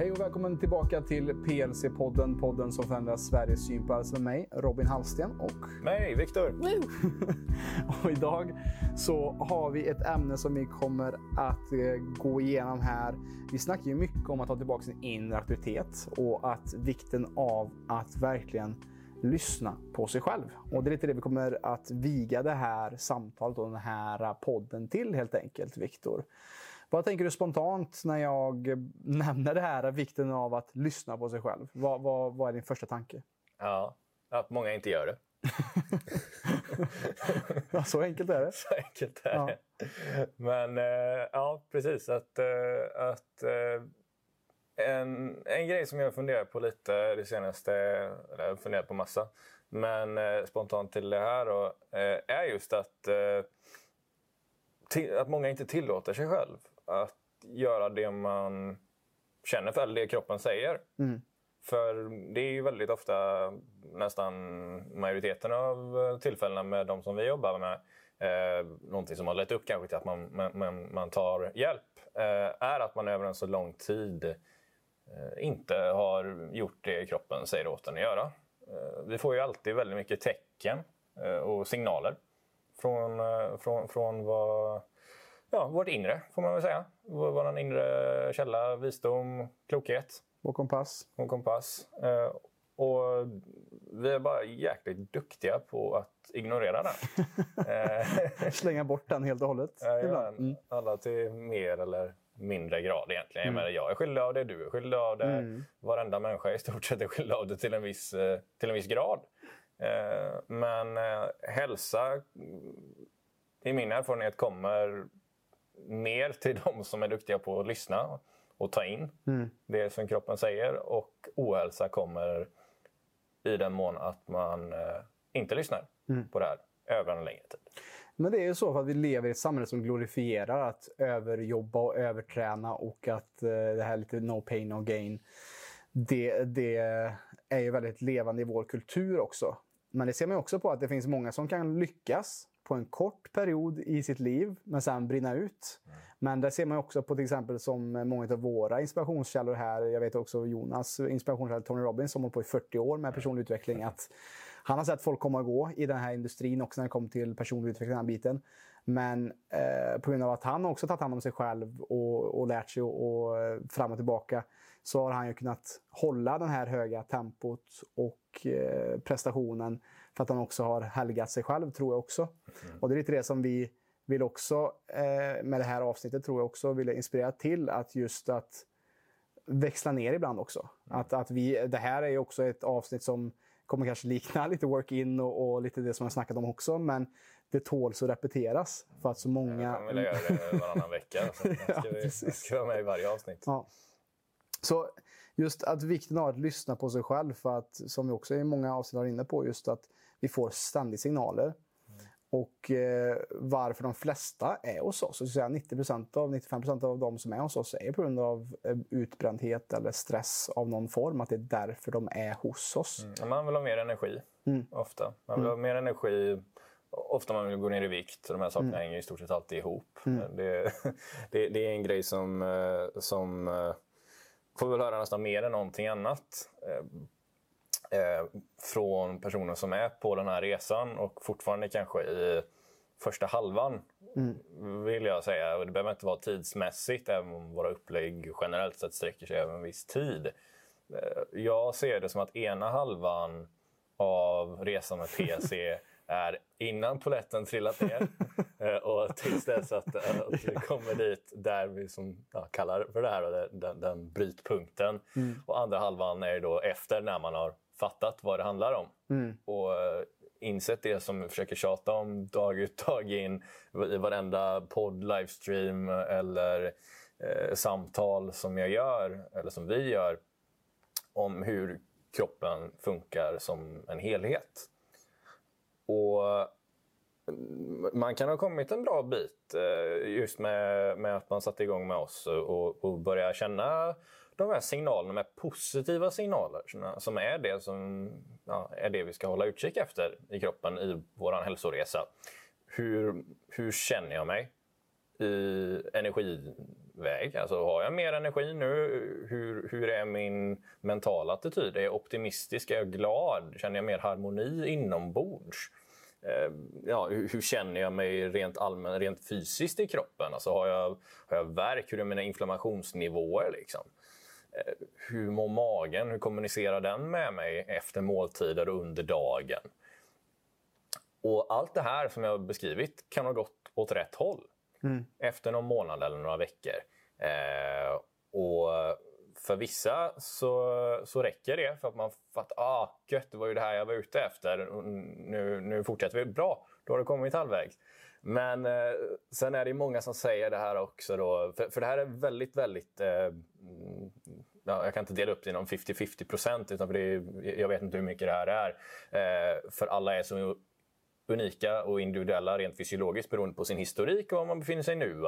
Hej och välkommen tillbaka till PLC-podden, podden som förändrar Sveriges syn på hälsa med mig, Robin Hallsten och mig, Viktor. och idag så har vi ett ämne som vi kommer att eh, gå igenom här. Vi snackar ju mycket om att ta tillbaka sin inre auktoritet och att vikten av att verkligen lyssna på sig själv. Och det är lite det vi kommer att viga det här samtalet och den här podden till helt enkelt, Viktor. Vad tänker du spontant när jag nämner det här, vikten av att lyssna på sig själv? Vad, vad, vad är din första tanke? Ja, att många inte gör det. ja, så enkelt är det. Så enkelt är det. Ja. Men eh, ja, precis. Att, eh, att eh, en, en grej som jag funderat på lite det senaste, eller jag har funderat på massa, men spontant till det här då, är just att, att många inte tillåter sig själv att göra det man känner för, eller det kroppen säger. Mm. För det är ju väldigt ofta, nästan majoriteten av tillfällena med de som vi jobbar med, eh, någonting som har lett upp kanske till att man, man, man tar hjälp, eh, är att man över en så lång tid eh, inte har gjort det kroppen säger åt en att göra. Eh, vi får ju alltid väldigt mycket tecken eh, och signaler från, eh, från, från vad ja, vårt inre, får man väl säga. Vår inre källa, visdom, klokhet. Vår kompass. Vår kompass. Eh, och vi är bara jäkligt duktiga på att ignorera den. Eh, Slänga bort den helt och hållet. Ja, mm. Alla till mer eller mindre grad egentligen. Mm. Jag, menar, jag är skyldig av det, du är skyldig av det. Mm. Varenda människa i stort sett är skyldig av det till en viss, eh, till en viss grad. Men hälsa, i min erfarenhet, kommer mer till de som är duktiga på att lyssna och ta in mm. det som kroppen säger. Och ohälsa kommer i den mån att man eh, inte lyssnar mm. på det här över en längre tid. Men det är ju så för att vi lever i ett samhälle som glorifierar att överjobba och överträna och att eh, det här lite no pain no gain. Det, det är ju väldigt levande i vår kultur också. Men det ser man också på att det finns många som kan lyckas på en kort period i sitt liv, men sen brinna ut. Mm. Men det ser man också på till exempel som många av våra inspirationskällor här. Jag vet också Jonas inspirationskälla Tony Robbins som hållit på i 40 år med personlig utveckling. Att han har sett folk komma och gå i den här industrin också när det kommer till personlig utveckling, den biten. Men eh, på grund av att han också tagit hand om sig själv och, och lärt sig och, och fram och tillbaka så har han ju kunnat hålla den här höga tempot och eh, prestationen för att han också har helgat sig själv, tror jag också. Mm. Och det är lite det som vi vill också, eh, med det här avsnittet, tror jag också, vill inspirera till att just att växla ner ibland också. Mm. Att, att vi, det här är ju också ett avsnitt som kommer kanske likna lite work-in och, och, lite det som jag snackat om också. Men det tåls att repeteras för att så många... Jag vill göra det varannan vecka. Så ska, vi, ja, ska vara med i varje avsnitt. Ja. Så just att vikten av att lyssna på sig själv för att, som vi också i många avsnitt har inne på, just att vi får ständigt signaler. Mm. Och eh, varför de flesta är hos oss, så att säga 90% av 95% av de som är hos oss är på grund av eh, utbrändhet eller stress av någon form. Att det är därför de är hos oss. Mm. Man vill ha mer energi, mm. ofta. Man vill ha mm. mer energi Ofta man vill gå ner i vikt. De här sakerna mm. hänger i stort sett alltid ihop. Mm. Det, det, det, är en grej som, eh, som får väl höra nästan mer än någonting annat eh, eh, från personer som är på den här resan och fortfarande kanske i första halvan, mm. vill jag säga. Det behöver inte vara tidsmässigt, även om våra upplägg generellt sett sträcker sig över en viss tid. Eh, jag ser det som att ena halvan av resan med PC är innan poletten trillat ner eh, och tills dess att, eh, att vi kommer dit där vi som, ja, kallar för det här den, den brytpunkten. Mm. Och andra halvan är då efter när man har fattat vad det handlar om. Mm. Och uh, insett det som vi försöker tjata om dag ut dag in i varenda podd, livestream eller uh, samtal som jag gör, eller som vi gör, om hur kroppen funkar som en helhet. Och man kan ha kommit en bra bit eh, just med, med att man satte igång med oss och, och började känna de här signalerna, med positiva signaler som är det, som, ja, är det vi ska hålla utkik efter i kroppen i vår hälsoresa. Hur, hur känner jag mig i energiväg. Alltså har jag mer energi nu? Hur, hur är min mentala attityd? Är jag optimistisk? Är jag glad? Känner jag mer harmoni inombords? Eh, ja, hur, hur, känner jag mig rent allmänt, rent fysiskt i kroppen? Alltså har jag, har jag värk? Hur är mina inflammationsnivåer? Liksom? Eh, hur mår magen? Hur kommunicerar den med mig efter måltider och under dagen? Och allt det här som jag har beskrivit kan ha gått åt rätt håll mm. efter någon månad eller några veckor. Eh, och för vissa så, så räcker det för att man fattar ah, gött, det var ju det här jag var ute efter. Nu, nu fortsätter vi. Bra, då har du kommit halvvägs. Men eh, sen är det många som säger det här också. Då, för, för det här är väldigt, väldigt... Eh, mm, ja, jag kan inte dela upp det inom 50-50 procent, utan för det jag vet inte hur mycket det här är. Eh, för alla är så unika och individuella rent fysiologiskt beroende på sin historik och var man befinner sig nu.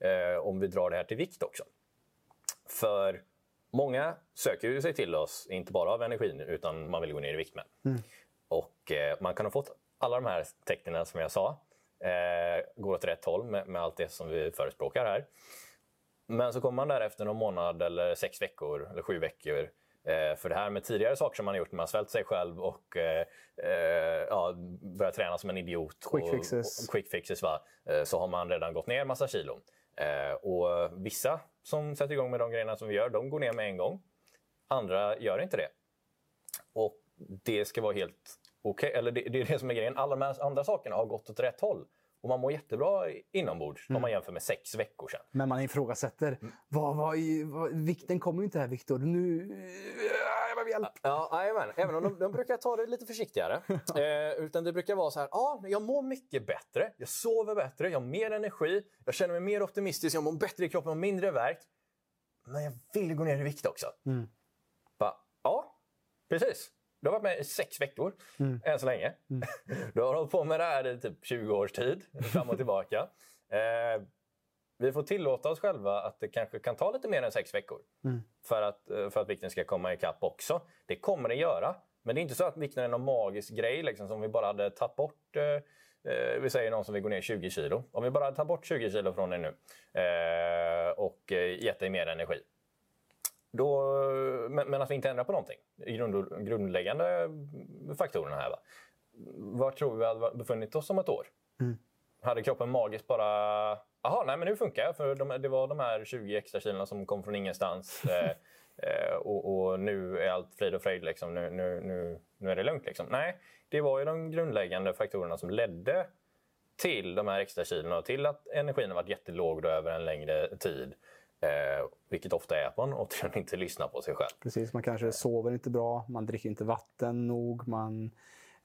Eh, om vi drar det här till vikt också. För många söker ju sig till oss, inte bara av energin, utan man vill gå ner i vikt med. Mm. Och eh, man kan ha fått alla de här tecknen som jag sa, eh, går åt rätt håll med, med allt det som vi förespråkar här. Men så kommer man där efter någon månad, eller sex veckor eller sju veckor Eh, för det här med tidigare saker som man har gjort man svält sig själv och eh, eh, ja, börjat träna som en idiot. Quick fixes. Och, och quick fixes va? Eh, så har man redan gått ner massa kilo. Eh, och vissa som sätter igång med de grejerna som vi gör, de går ner med en gång. Andra gör inte det. Och det ska vara helt okej. Okay. Eller det, det, är det som är grejen. Alla de här andra sakerna har gått åt rätt håll. Och man mår jättebra inombords mm. om man jämför med sex veckor sedan. Men man ifrågasätter. Mm. Vad, vad, vad, vikten kommer ju inte här Viktor. Nu... Jag behöver hjälp. Ja, amen. Även om de, de brukar ta det lite försiktigare. eh, utan det brukar vara så här. Ja, jag mår mycket bättre. Jag sover bättre. Jag har mer energi. Jag känner mig mer optimistisk. Jag mår bättre i kroppen och mindre värk. Men jag vill gå ner i vikt också. Mm. Ba, ja, precis. Du har varit med i sex veckor mm. än så länge. Mm. Du har hållit på med det här i typ 20 års tid, fram och tillbaka. Eh, vi får tillåta oss själva att det kanske kan ta lite mer än sex veckor mm. för, att, eh, för att vikten ska komma ikapp också. Det kommer det göra. Men det är inte så att vikten är någon magisk grej liksom, som vi bara hade tagit bort. Eh, eh vi säger någon som vill gå ner 20 kilo. Om vi bara tar bort 20 kilo från dig nu eh, och eh, gett dig mer energi då, men, men att vi inte ändrar på någonting. I grund, grundläggande faktorerna här. Va? Var tror vi vi hade befunnit oss om ett år? Mm. Hade kroppen magiskt bara... Jaha, nej men nu funkar jag. För de, det var de här 20 extra kilona som kom från ingenstans. eh, eh, och, och, nu är allt frid och fröjd. Liksom. Nu, nu, nu, nu är det lugnt. Liksom. Nej, det var ju de grundläggande faktorerna som ledde till de här extra kilona och till att energin har varit jättelåg över en längre tid. Eh, vilket ofta är att man återigen inte lyssnar på sig själv. Precis, man kanske sover inte bra, man dricker inte vatten nog, man,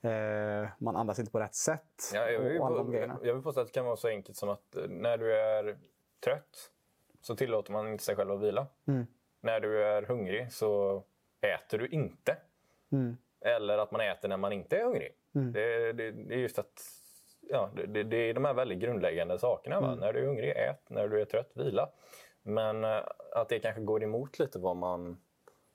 eh, man andas inte på rätt sätt. Ja, jag, vill, och jag, jag vill påstå att det kan vara så enkelt som att eh, när du är trött så tillåter man inte sig själv att vila. Mm. När du är hungrig så äter du inte. Mm. Eller att man äter när man inte är hungrig. Mm. Det, det, det, är just att ja, det, det, är de här väldigt grundläggande sakerna. Mm. När du är hungrig, ät. När du är trött, vila. Men eh, att det kanske går emot lite vad man,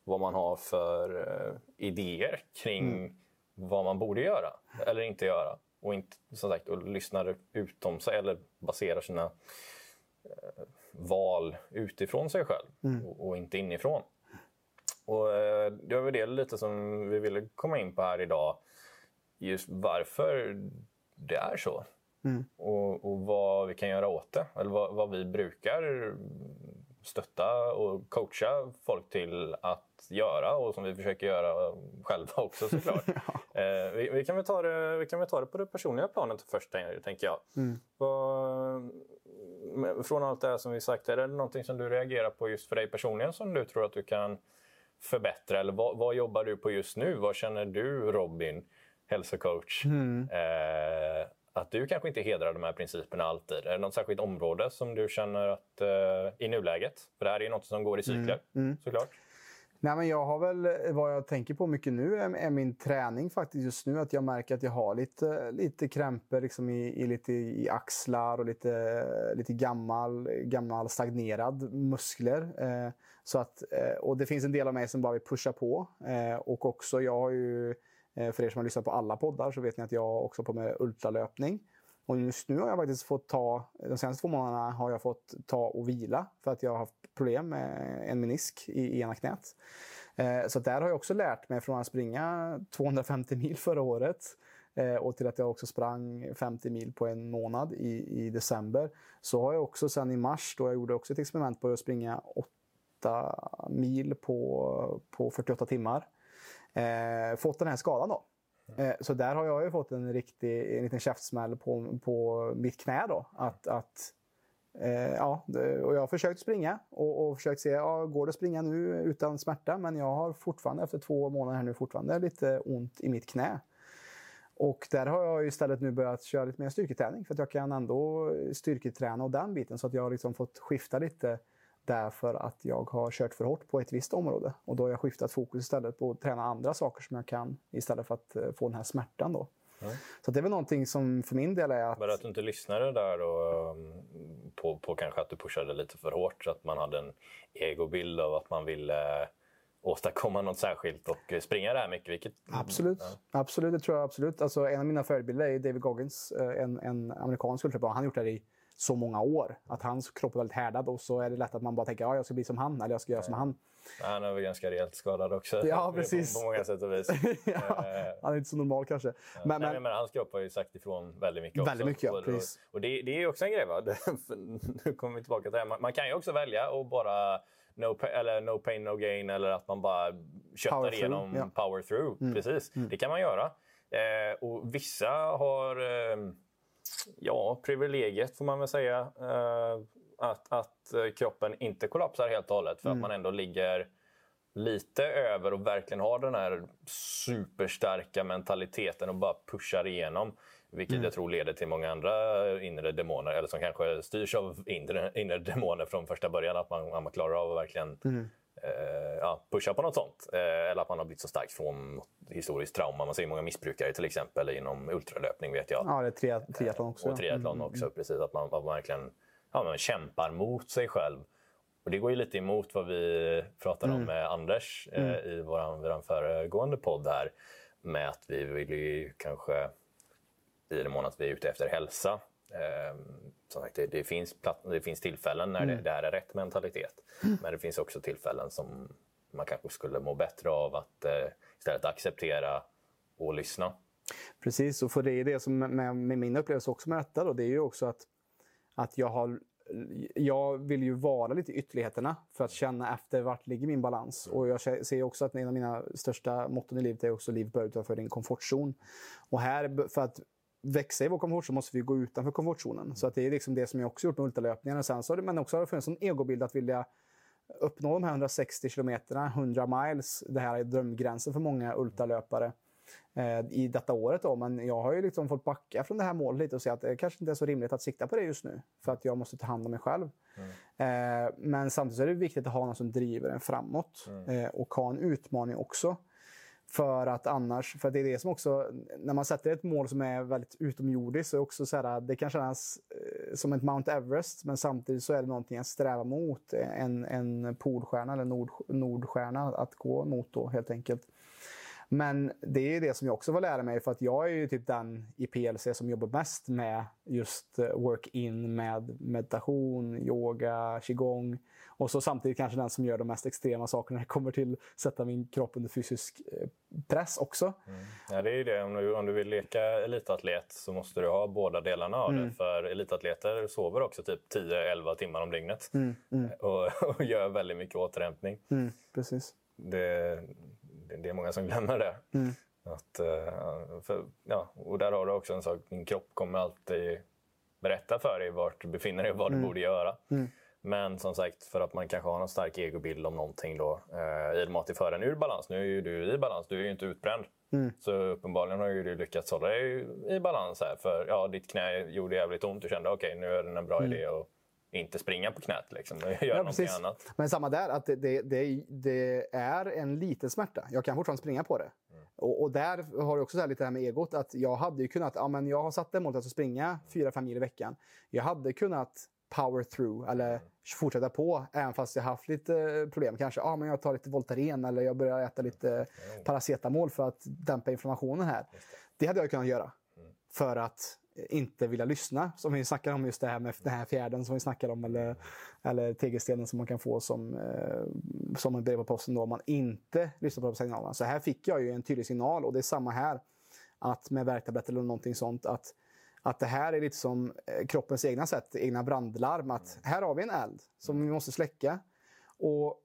vad man har för uh, idéer kring mm. vad man borde göra eller inte göra. Och inte som sagt och lyssnar utom sig eller baserar sina uh, val utifrån sig själv mm. och, och, inte inifrån. Och Det var det lite som vi ville komma in på här idag. Just varför det är så. Mm. Och, och, vad vi kan göra åt det. Eller vad, vad, vi brukar stötta och coacha folk till att göra och som vi försöker göra själva också såklart. ja. eh, vi, vi, kan väl ta det, vi kan väl ta det på det personliga planet först tänker jag. Mm. Vad, från allt det här som vi sagt, är det någonting som du reagerar på just för dig personligen som du tror att du kan förbättra? Eller vad, vad jobbar du på just nu? Vad känner du Robin, hälsocoach? Mm. Eh, att du kanske inte hedrar de här principerna alltid. Är det något särskilt område som du känner att uh, i nuläget? För det här är ju något som går i cykler mm, mm. såklart. Nej, men jag har väl, vad jag tänker på mycket nu är, är, min träning faktiskt just nu. Att jag märker att jag har lite, lite krämpor liksom i, i, lite i axlar och lite, lite gammal, gammal stagnerad muskler. Eh, så att, eh, och det finns en del av mig som bara vill pusha på. Eh, och också, jag har ju Eh, Eh, för er som har lyssnat på alla poddar så vet ni att jag också på med ultralöpning. Och just nu har jag faktiskt fått ta, de senaste två månaderna har jag fått ta och vila för att jag har haft problem med en menisk i ena knät. Eh, så där har jag också lärt mig från att springa 250 mil förra året eh, och till att jag också sprang 50 mil på en månad i, i december. Så har jag också sen i mars, då jag gjorde också ett experiment på att springa 8 mil på, på 48 timmar, eh, fått den här skadan då. Eh, så där har jag ju fått en riktig en liten käftsmäll på, på mitt knä då. Att, att Eh, ja, och jag har försökt springa och, och försökt se, ja, går det att springa nu utan smärta? Men jag har fortfarande efter två månader här nu fortfarande lite ont i mitt knä. Och där har jag istället nu börjat köra lite mer styrketräning för att jag kan ändå styrketräna och den biten så att jag har liksom fått skifta lite därför att jag har kört för hårt på ett visst område. Och då har jag skiftat fokus istället på att träna andra saker som jag kan istället för att eh, få den här smärtan. Då. Mm. Så det är väl någonting som för min del är att... Men att du inte lyssnade där då, um, på, på kanske att du pushade lite för hårt så att man hade en egobild av att man ville åstadkomma något särskilt och springa det här mycket. Vilket... Absolut, ja. absolut, det tror jag absolut. Alltså, en av mina förebilder är David Goggins, eh, en, en amerikansk ultralöpare. Han har gjort det här i så många år. Att hans kropp är väldigt härdad och så är det lätt att man bara tänker att ja, jag ska bli som han eller jag ska göra som han. Han är väl ganska rejält skadad också. Ja, precis. På, många sätt och vis. ja, eh, han är inte så normal kanske. Ja. Men, Nej, men, men, hans kropp har ju sagt ifrån väldigt mycket väldigt Mycket, ja, precis. Och, och det, det, är också en grej. Va? nu kommer vi tillbaka till det. Man, man kan ju också välja att bara no, eller no pain, no gain eller att man bara köttar igenom ja. power through. Mm. Precis, mm. det kan man göra. Eh, och vissa har eh, ja, privilegiet får man väl säga. Eh, att, att eh, kroppen inte kollapsar helt och hållet för mm. att man ändå ligger lite över och verkligen har den här superstarka mentaliteten och bara pushar igenom. Vilket mm. jag tror leder till många andra inre demoner, eller som kanske styrs av inre, inre demoner från första början. Att man, man klarar av att verkligen mm. Eh, ja, pusha på något sånt. Eh, eller att man har blivit så stark från historiskt trauma. Man ser många missbrukare till exempel inom ultralöpning vet jag. Ja, det är triathlon också. Och triathlon mm. också, precis. Att man, att man verkligen ja, man kämpar mot sig själv. Och Det går ju lite emot vad vi pratade mm. om med Anders eh, mm. i vår föregående podd här. Med att vi vill ju kanske, i den mån att vi är ute efter hälsa, eh, som sagt, det, det, finns det finns tillfällen när mm. det, det här är rätt mentalitet. Mm. Men det finns också tillfällen som man kanske skulle må bättre av att eh, istället acceptera och lyssna. Precis, och för det är det som med, med min upplevelse också med detta då, det är ju också att, att jag har jag vill ju vara lite i ytterligheterna för att känna efter vart ligger min balans. Och jag ser också att en av mina största motton i livet är också liv bör utanför din komfortzon. Och här, för att växa i vår komfortzon måste vi gå utanför komfortzonen. Så att det är liksom det som jag också gjort med ultralöpningen. Sen så, men också har det funnits en egobild att vilja uppnå de här 160 kilometerna, 100 miles. Det här är drömgränsen för många ultralöpare eh, i detta året. Då. Men jag har ju liksom fått backa från det här målet lite och säga att det kanske inte är så rimligt att sikta på det just nu. För att jag måste ta hand om mig själv. Mm. Eh, men samtidigt är det viktigt att ha någon som driver en framåt. Mm. Eh, och ha en utmaning också. För att annars, för det är det som också, när man sätter ett mål som är väldigt utomjordiskt så är det också så här, det kan kännas eh, som ett Mount Everest men samtidigt så är det någonting att sträva mot, eh, en, en polstjärna eller nord, nordstjärna att gå mot då helt enkelt. Men det är det som jag också får lära mig för att jag är ju typ den i PLC som jobbar mest med just eh, work-in med meditation, yoga, qigong. Och så samtidigt kanske den som gör de mest extrema sakerna när det kommer till att sätta min kropp under fysisk eh, press också. Mm. Ja, det är ju det. Om du, om du vill leka elitatlet så måste du ha båda delarna av mm. det. För elitatleter sover också typ 10-11 timmar om dygnet. Mm. mm. Och, och, gör väldigt mycket återhämtning. Mm, precis. Det, det är många som glömmer det. Mm. Att, eh, för, ja, och där har du också en sak, din kropp kommer alltid berätta för dig vart du befinner dig och vad du mm. borde göra. Mm. Men som sagt, för att man kanske har en stark egobild om någonting då. Eh, I och med att det för en ur balans. Nu är ju du i balans, du är ju inte utbränd. Mm. Så uppenbarligen har ju du lyckats hålla dig i balans här. För ja, ditt knä gjorde jävligt ont. Du kände okej, okay, nu är det en bra mm. idé att inte springa på knät. Liksom, göra ja, någonting precis. annat. Men samma där, att det, det, det, det, är en liten smärta. Jag kan fortfarande springa på det. Mm. Och, och, där har du också så lite det här med egot. Att jag hade ju kunnat, ja men jag har satt det målet att springa 4-5 mil i veckan. Jag hade kunnat power through eller mm. fortsätta på även fast jag haft lite problem. Kanske ja, men jag tar lite Voltaren eller jag börjar äta lite mm. paracetamol för att dämpa inflammationen här. Det. det. hade jag kunnat göra. Mm. För att Eh, inte vilja lyssna. Som vi snackar om just det här med den här fjärden som vi snackar om. Eller, eller tegelstenen som man kan få som, eh, som en brev på posten då, om man inte lyssnar på signalerna. Så här fick jag ju en tydlig signal och det är samma här. Att med värktabletter eller någonting sånt. Att, att det här är lite som eh, kroppens egna sätt, egna brandlarm. Att här har vi en eld som vi måste släcka. Och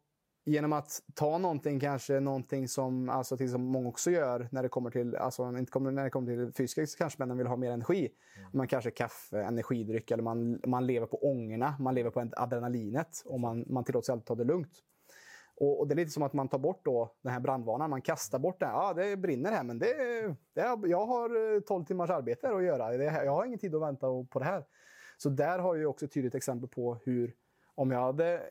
genom att ta någonting, kanske någonting som, alltså till som många också gör när det kommer till, alltså inte kommer, när det kommer till fysiska kanske man vill ha mer energi. Mm. Man kanske kaffe, energidryck eller man, man lever på ångorna, man lever på adrenalinet och man, man tillåter sig alltid ta det lugnt. Och, och, det är lite som att man tar bort då den här brandvarnaren, man kastar bort den. Ja, det brinner här men det, det, jag har 12 eh, timmars arbete att göra. Det, jag har ingen tid att vänta på det här. Så där har jag också ett tydligt exempel på hur om jag hade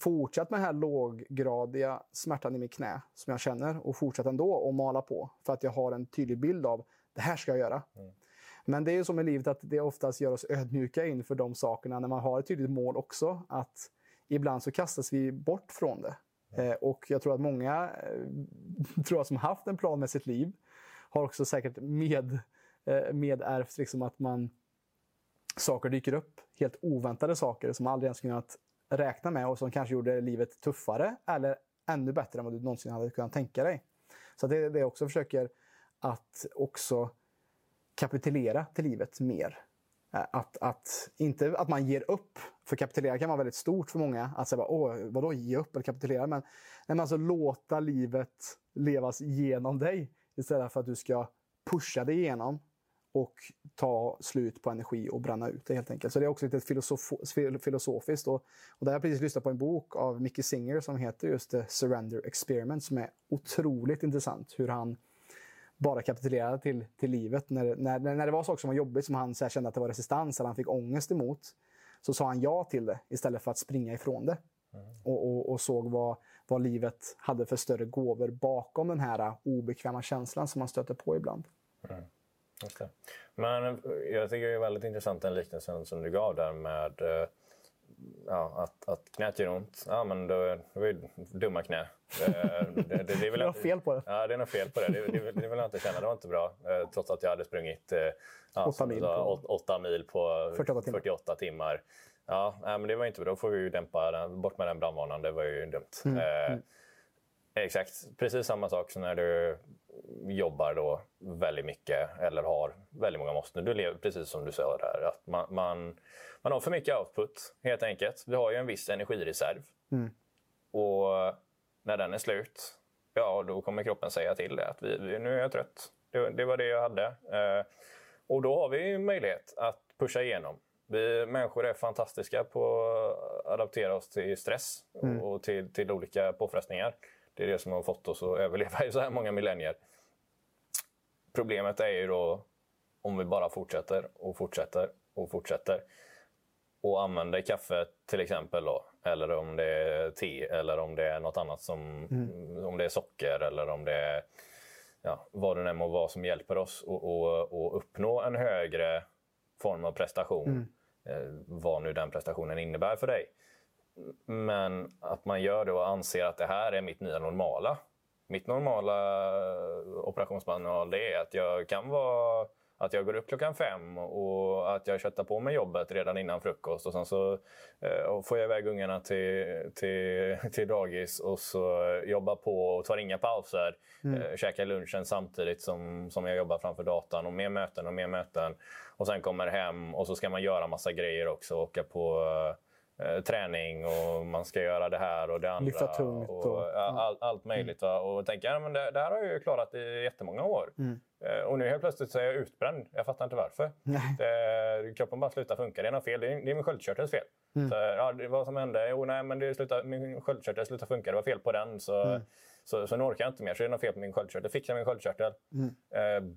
fortsatt med den här låggradiga smärtan i mitt knä som jag känner och fortsatt ändå att mala på för att jag har en tydlig bild av det här ska jag göra. Mm. Men det är ju som i livet att det oftast gör oss ödmjuka inför de sakerna när man har ett tydligt mål också. Att ibland så kastas vi bort från det. Mm. Eh, och jag tror att många eh, tror jag, som haft en plan med sitt liv har också säkert med, eh, medärvt liksom att man saker dyker upp. Helt oväntade saker som aldrig ens kunnat räkna med och som kanske gjorde livet tuffare eller ännu bättre än vad du någonsin hade kunnat tänka dig. Så det är det jag också försöker att också kapitulera till livet mer. Eh, att, att, inte att man ger upp, för kapitulera kan vara väldigt stort för många. Att säga, Åh, vadå ge upp eller kapitulera? Men, men alltså låta livet levas genom dig istället för att du ska pusha dig igenom och ta slut på energi och bränna ut det helt enkelt. Så det är också lite filosof filosofiskt. Och, och där har jag precis lyssnat på en bok av Mickey Singer som heter just The Surrender Experiment som är otroligt intressant. Hur han bara kapitulerade till, till livet. När, när, när det var saker som var jobbigt, som han så kände att det var resistans eller han fick ångest emot, så sa han ja till det istället för att springa ifrån det. Mm. Och, och, och, såg vad, vad livet hade för större gåvor bakom den här obekväma känslan som man stöter på ibland. Mm. Men jag tycker det är väldigt intressant den liknelsen som du gav där med eh, ja, att, att knät gör ont. Ja, men då, är det dumma knä. Det, det, det, är väl något fel på det. Ja, det är något fel på det. Det, det, det vill jag inte känna. Det var inte bra. Eh, trots att jag hade sprungit eh, ja, 8, mil på, 8 mil på 48 timmar. 48 timmar. Ja, men det var inte bra. Då får vi ju dämpa den. Bort med den brandvarnaren. Det var ju dumt. Mm. Eh, exakt. Precis samma sak som när du jobbar då väldigt mycket eller har väldigt många måsten. Du lever precis som du sa där. Att man, man, man har för mycket output helt enkelt. Vi har ju en viss energireserv. Mm. Och när den är slut, ja då kommer kroppen säga till det att vi, vi, nu är jag trött. Det, det, var det jag hade. Eh, och då har vi möjlighet att pusha igenom. Vi människor är fantastiska på att adaptera oss till stress mm. och till, till olika påfrestningar. Det är det som har fått oss att överleva i så här många millennier. Problemet är ju då om vi bara fortsätter och fortsätter och fortsätter och använder kaffe till exempel då, eller om det är te eller om det är något annat som mm. om det är socker eller om det är ja, vad det än må vara som hjälper oss att uppnå en högre form av prestation. Mm. Eh, vad nu den prestationen innebär för dig. Men att man gör det och anser att det här är mitt nya normala. Mitt normala operationsmanual det är att jag kan vara att jag går upp klockan fem och att jag köttar på mig jobbet redan innan frukost och sen så eh, får jag iväg ungarna till, till, till dagis och så jobbar på och tar inga pauser. Mm. Eh, käkar lunchen samtidigt som, som jag jobbar framför datorn och mer möten och mer möten. Och sen kommer hem och så ska man göra massa grejer också. Åka på eh, träning och man ska göra det här och det andra. Lyfta tungt. Och, och all, allt möjligt. Mm. Och tänker ja, men det, det, här har jag ju klarat i jättemånga år. Mm. Eh, och nu helt plötsligt så är jag utbränd. Jag fattar inte varför. Det, kroppen bara slutar funka. Det är något fel. Det är, det är min sköldkörtels fel. Mm. Så, ja, det, vad som hände? Jo, nej, men det slutar, min sköldkörtel slutade funka. Det var fel på den. Så, mm. så, så nu orkar jag inte mer. Så det är något fel på min sköldkörtel. Fixa min sköldkörtel. Mm. Eh,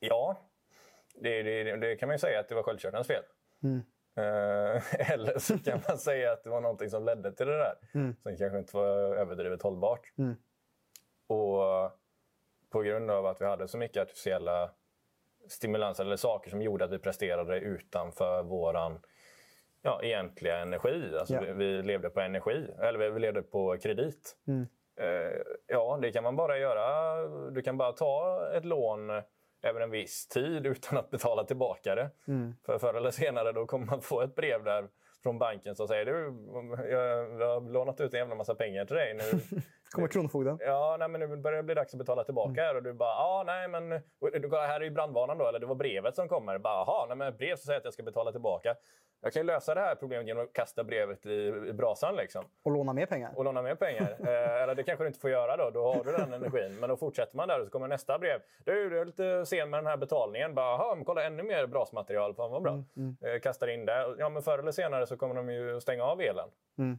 ja, det, det, det, kan man ju säga att det var sköldkörtelns fel. Eh, eller så kan man säga att det var någonting som ledde till det där. Mm. Som kanske inte var överdrivet hållbart. Mm. Och på grund av att vi hade så mycket artificiella stimulanser eller saker som gjorde att vi presterade utanför våran ja, egentliga energi. Alltså yeah. vi, vi, levde på energi, eller vi levde på kredit. Mm. Eh, ja, det kan man bara göra. Du kan bara ta ett lån även en viss tid utan att betala tillbaka det. Mm. För förr eller senare då kommer man få ett brev där från banken som säger du, jag, jag har lånat ut en jävla massa pengar till dig. Nu, kommer Kronofogden. Ja, nej, men nu börjar det bli dags att betala tillbaka. Mm. Och du bara, ja, nej, men här är ju brandvarnaren då. Eller det var brevet som kommer. Bara, Jaha, nej, men brev som säger att jag ska betala tillbaka. Jag kan ju lösa det här problemet genom att kasta brevet i, brasan. Liksom. Och låna mer pengar. Och låna mer pengar. eh, eller det kanske du inte får göra då. Då har du den energin. Men då fortsätter man där och så kommer nästa brev. Du, du är lite sen med den här betalningen. Bara, Jaha, men kolla ännu mer brasmaterial. Fan vad bra. Mm, mm. Eh, kastar in det. Ja, men förr eller senare så kommer de ju stänga av elen. Mm.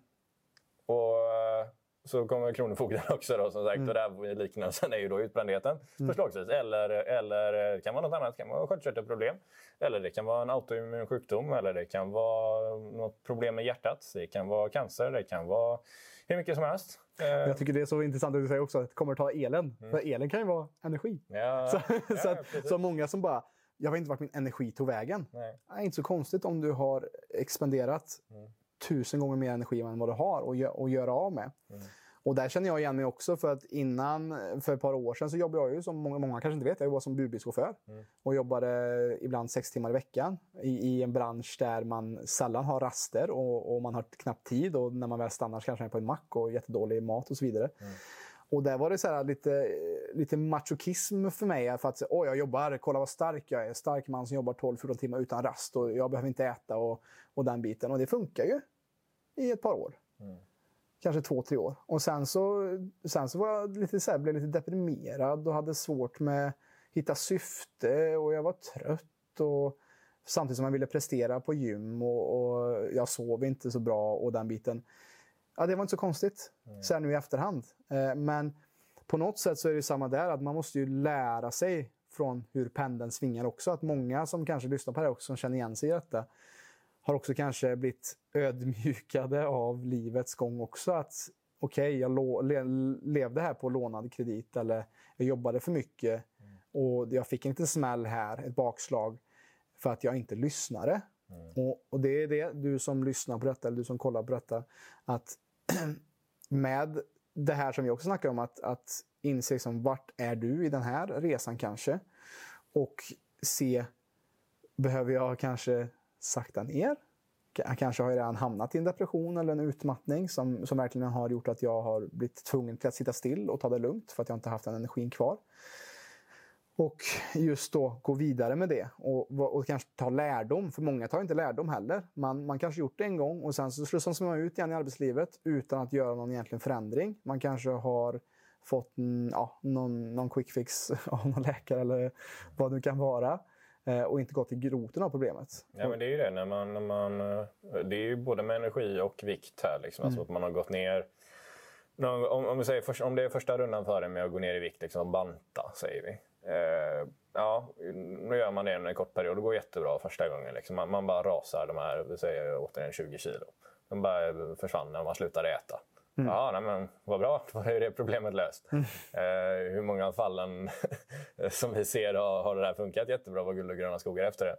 Och eh, så kommer Kronofogden också då, som sagt. Mm. Och där liknelsen är ju då utbrändheten mm. förslagsvis. Eller, eller det kan vara något annat. Det kan vara sköldkörtelproblem. Eller det kan vara en autoimmun sjukdom. Eller det kan vara något problem med hjärtat. Det kan vara cancer. Det kan vara hur mycket som helst. Eh, Jag tycker det är så intressant att du säger också att det kommer att ta elen. Mm. För elen kan ju vara energi. Ja, så, ja, så, att, så många som bara jag vet inte vart min energi tog vägen. Nej. Det är inte så konstigt om du har expanderat mm tusen gånger mer energi än vad du har att, att göra av med. Mm. Och där känner jag igen mig också för att innan, för ett par år sedan så jobbade jag ju som många, många kanske inte vet, jag jobbade som budbilschaufför. Mm. Och jobbade ibland sex timmar i veckan i, i, en bransch där man sällan har raster och, och, man har knappt tid. Och när man väl stannar så kanske man är på en mack och jättedålig mat och så vidare. Mm. Och där var det så lite, lite machokism för mig. För att oh, jag jobbar, kolla vad stark jag är. Stark man som jobbar 12-14 timmar utan rast och jag behöver inte äta och, och den biten. Och det funkar ju i ett par år. Mm. Kanske två, tre år. Och sen så, sen så var jag lite, så här, blev lite deprimerad och hade svårt med att hitta syfte och jag var trött. Och, samtidigt som jag ville prestera på gym och, och jag sov inte så bra och den biten. Ja, det var inte så konstigt mm. så nu i efterhand. Eh, men på något sätt så är det samma där, att man måste ju lära sig från hur pendeln svingar också. Att många som kanske lyssnar på det också, som känner igen sig i detta, har också kanske blivit ödmjukade av livets gång också. Att okej, okay, jag le levde här på lånad kredit eller jag jobbade för mycket mm. och jag fick en liten smäll här, ett bakslag, för att jag inte lyssnade. Mm. Och, och, det är det, du som lyssnar på detta eller du som kollar på detta, att med det här som vi också snackar om, att, att inse liksom, vart är du i den här resan kanske? Och se, behöver jag kanske sakta ner. Kanske har jag redan hamnat i en depression eller en utmattning som, som verkligen har gjort att jag har blivit tvungen till att sitta still och ta det lugnt för att jag inte haft den energin kvar. Och just då gå vidare med det och, och kanske ta lärdom, för många tar inte lärdom heller. Man, man kanske gjort det en gång och sen så slussas man ut igen i arbetslivet utan att göra någon egentlig förändring. Man kanske har fått ja, någon, någon quick fix av någon läkare eller vad det kan vara. Eh, och inte gått till roten av problemet. Ja, men det är ju det. När man, när man, eh, det är ju både med energi och vikt här. Liksom. Alltså mm. att man har gått ner... Om, om, vi säger, om det är första rundan för en med att gå ner i vikt, liksom banta, säger vi. Eh, ja, nu gör man det under en kort period. Det går jättebra första gången. Liksom. Man, man bara rasar de här, vi säger återigen 20 kilo. De bara försvann när man slutade äta. Mm. Ja, nej, men vad bra. Då är det problemet löst. Mm. Eh, hur många fallen som vi ser har, har det här funkat jättebra på guld och gröna skogar efter det?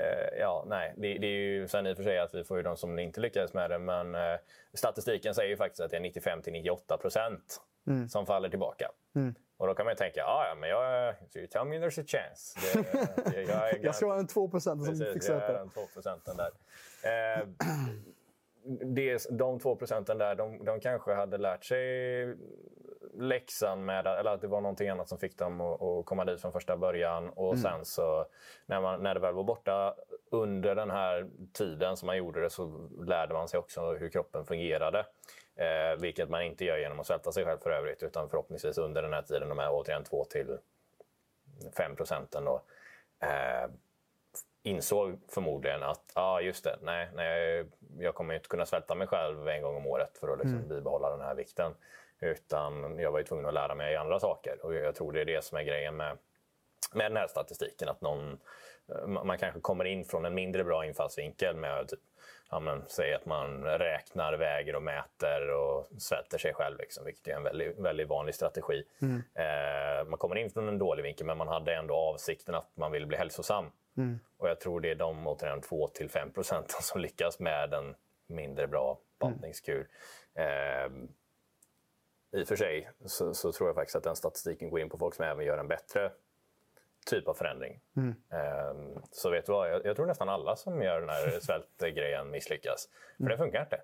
Eh, ja, nej. Det, det, är ju sen i och för sig att vi får ju de som inte lyckades med det. Men eh, statistiken säger ju faktiskt att det är 95 98 procent mm. som faller tillbaka. Och då kan man ju tänka, ah, ja men jag... You tell me there's a chance. Det, jag, jag, jag ska vara den 2 procenten som fixar det. Jag är den 2 procenten där. Eh, det, de två procenten där, de, de kanske hade lärt sig läxan med, eller att det var någonting annat som fick dem att, att komma dit från första början. Och mm. sen så när, man, när det väl var borta under den här tiden som man gjorde det så lärde man sig också hur kroppen fungerade. Eh, vilket man inte gör genom att svälta sig själv för övrigt utan förhoppningsvis under den här tiden, de här återigen 2 till 5 procenten. Då, eh, insåg förmodligen att ah, just det, nej, nej, jag kommer inte kunna svälta mig själv en gång om året för att liksom mm. bibehålla den här vikten. Utan jag var ju tvungen att lära mig andra saker. Och jag tror det är det som är grejen med, med den här statistiken. Att någon, man kanske kommer in från en mindre bra infallsvinkel med typ, ja, men, säg att man räknar, väger och mäter och svälter sig själv. Liksom, vilket är en väldigt, väldigt vanlig strategi. Mm. Eh, man kommer in från en dålig vinkel men man hade ändå avsikten att man vill bli hälsosam. Mm. Och jag tror det är de återigen 2-5 procenten som lyckas med en mindre bra bantningskur. Mm. Eh, I och för sig så, så, tror jag faktiskt att den statistiken går in på folk som även gör en bättre typ av förändring. Mm. Um, så vet du vad, jag, jag, tror nästan alla som gör den här svältgrejen misslyckas. För mm. det funkar inte.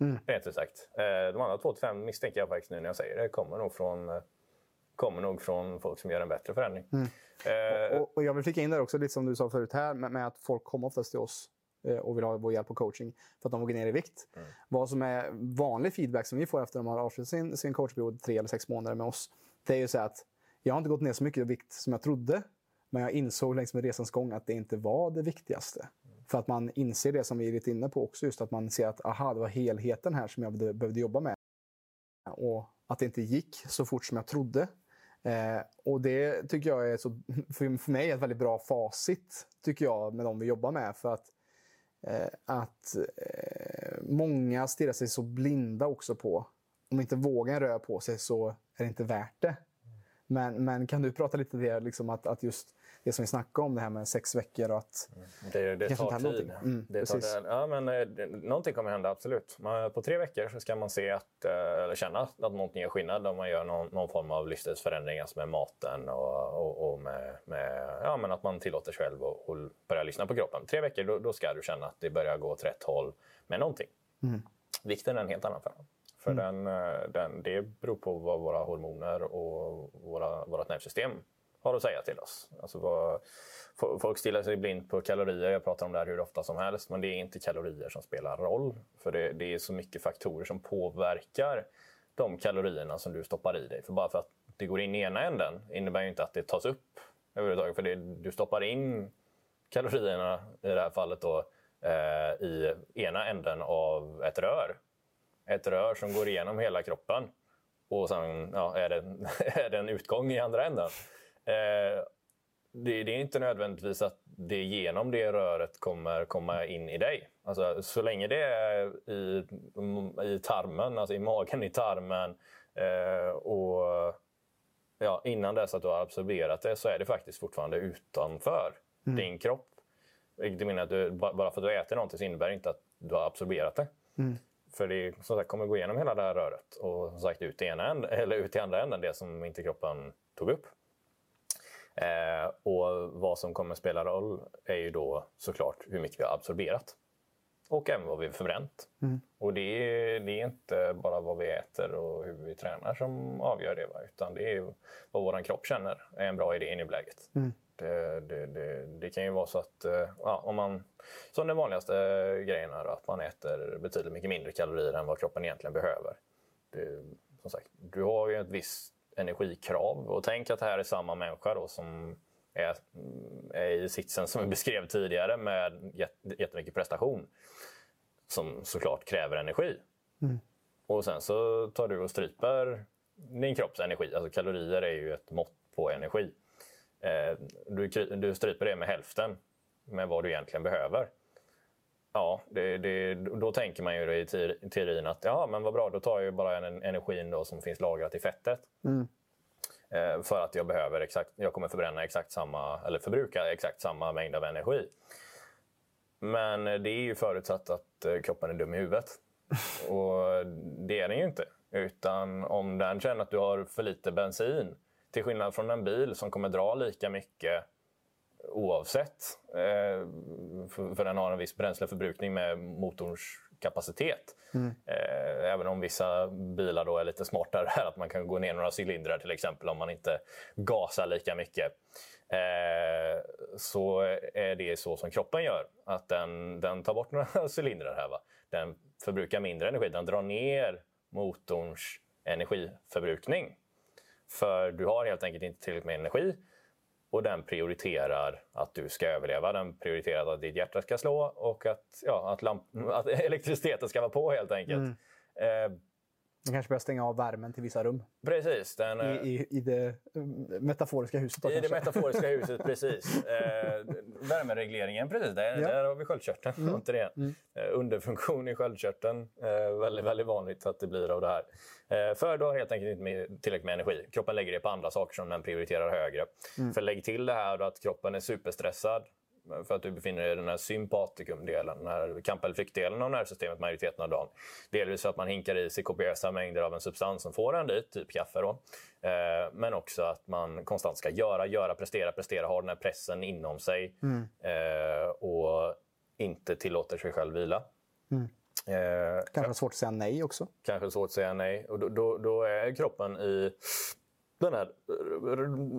Mm. Rent ut sagt. Uh, de andra två till fem misstänker jag faktiskt nu när jag säger det kommer nog från, kommer nog från folk som gör en bättre förändring. Mm. Uh, och, och, jag vill flika in där också, lite som du sa förut här, med, med att folk kommer oftast till oss Eh, och vill ha vår hjälp och coaching för att de går ner i vikt. Mm. Vad som är vanlig feedback som vi får efter att de har avslutat sin, sin coachperiod tre eller sex månader med oss, det är ju så att jag har inte gått ner så mycket i vikt som jag trodde, men jag insåg längs med resans gång att det inte var det viktigaste. Mm. För att man inser det som vi är lite inne på också, just att man ser att aha, det var helheten här som jag behövde jobba med. Och att det inte gick så fort som jag trodde. Eh, och det tycker jag är så, för, mig är ett väldigt bra facit, tycker jag, med de vi jobbar med. För att Eh, att eh, många stirrar sig så blinda också på om inte vågen rör på sig så är det inte värt det. Men, men kan du prata lite om det, liksom att, att just det som vi snackade om, det här med sex veckor och att... Mm. Det, det tar tid. Mm, det tar, ja, men, eh, det, någonting kommer hända, absolut. Man, på tre veckor så ska man se att, eh, eller känna att någonting gör skillnad om man gör någon, någon form av livsstilsförändring alltså med maten och, och, och med, med, ja, men att man tillåter sig själv och, och börjar lyssna på kroppen. Tre veckor, då, då, ska du känna att det börjar gå åt rätt håll med någonting. Mm. Vikten är en helt annan fråga. För mm. den, eh, den, det beror på vad våra hormoner och våra, vårt nervsystem har att säga till oss. Alltså vad, folk stillar sig blind på kalorier. Jag pratar om det här hur ofta som helst. Men det är inte kalorier som spelar roll. För det, det är så mycket faktorer som påverkar de kalorierna som du stoppar i dig. För bara för att det går in i ena änden innebär ju inte att det tas upp överhuvudtaget. För det, du stoppar in kalorierna i det här fallet då, eh, i ena änden av ett rör. Ett rör som går igenom hela kroppen. Och sen ja, är, det, är det en utgång i andra änden. Eh, det, det, är inte nödvändigtvis att det genom det röret kommer komma in i dig. Alltså, så länge det är i, i tarmen, alltså i magen, i tarmen eh, och ja, innan dess att du har absorberat det så är det faktiskt fortfarande utanför mm. din kropp. Det menar att du, bara för att du äter någonting så innebär det inte att du har absorberat det. Mm. För det som sagt, kommer gå igenom hela det här röret och som sagt ut i, ena änden, eller ut i andra änden, det som inte kroppen tog upp. Eh, och vad som kommer spela roll är ju då såklart hur mycket vi har absorberat. Och även vad vi har förbränt. Mm. Och det är, det är, inte bara vad vi äter och hur vi tränar som avgör det. Va? Utan det är vad vår kropp känner är en bra idé i nuläget. Mm. Det, det, det, det, kan ju vara så att, eh, ja, om man, som den vanligaste grejen är, att man äter betydligt mycket mindre kalorier än vad kroppen egentligen behöver. Det, som sagt, du har ju ett visst energikrav. Och tänk att det här är samma människa då som är, är i sitsen som vi beskrev tidigare med jättemycket prestation. Som såklart kräver energi. Mm. Och sen så tar du och stryper din kropps energi. Alltså kalorier är ju ett mått på energi. Eh, du, du stryper det med hälften med vad du egentligen behöver. Ja, det, det, då tänker man ju i teorin att ja, men vad bra, då tar jag bara en energin då som finns lagrat i fettet. Mm. Eh, för att jag behöver exakt, jag kommer förbränna exakt samma, eller förbruka exakt samma mängd av energi. Men det är ju förutsatt att eh, kroppen är dum i huvudet. Och det är den ju inte. Utan om den känner att du har för lite bensin, till skillnad från en bil som kommer dra lika mycket oavsett. Eh, för, för den har en viss bränsleförbrukning med motorns kapacitet. Mm. Eh, även om vissa bilar då är lite smartare här, att man kan gå ner några cylindrar till exempel om man inte gasar lika mycket. Eh, så är det så som kroppen gör. Att den, den tar bort några cylindrar här. Va? Den förbrukar mindre energi. Den drar ner motorns energiförbrukning. För du har helt enkelt inte tillräckligt med energi och den prioriterar att du ska överleva. Den prioriterar att ditt hjärta ska slå och att, ja, att, lamp- att elektriciteten ska vara på helt enkelt. Mm. Eh, man kanske börjar stänga av värmen till vissa rum. Precis. Den, I, i, I det eh, metaforiska huset. Då, I kanske. det metaforiska huset, precis. Eh, värmeregleringen, precis. Där, ja. där har vi sköldkörteln. Mm. Återigen. Mm. Eh, underfunktion i sköldkörteln. Eh, väldigt, väldigt vanligt att det blir av det här. Eh, för du har helt enkelt inte med, tillräckligt med energi. Kroppen lägger det på andra saker som den prioriterar högre. Mm. För lägg till det här att kroppen är superstressad för att du befinner dig i den här sympatikumdelen, den här kamp eller flyktdelen av nervsystemet majoriteten av dagen. Delvis för att man hinkar i sig kopiösa mängder av en substans som får en dit, typ kaffe. Då. Eh, men också att man konstant ska göra, göra, prestera, prestera, ha den här pressen inom sig mm. eh, och inte tillåter sig själv vila. Mm. Eh, kanske svårt att säga nej också. Kanske svårt att säga nej. Och då, då, då är kroppen i den här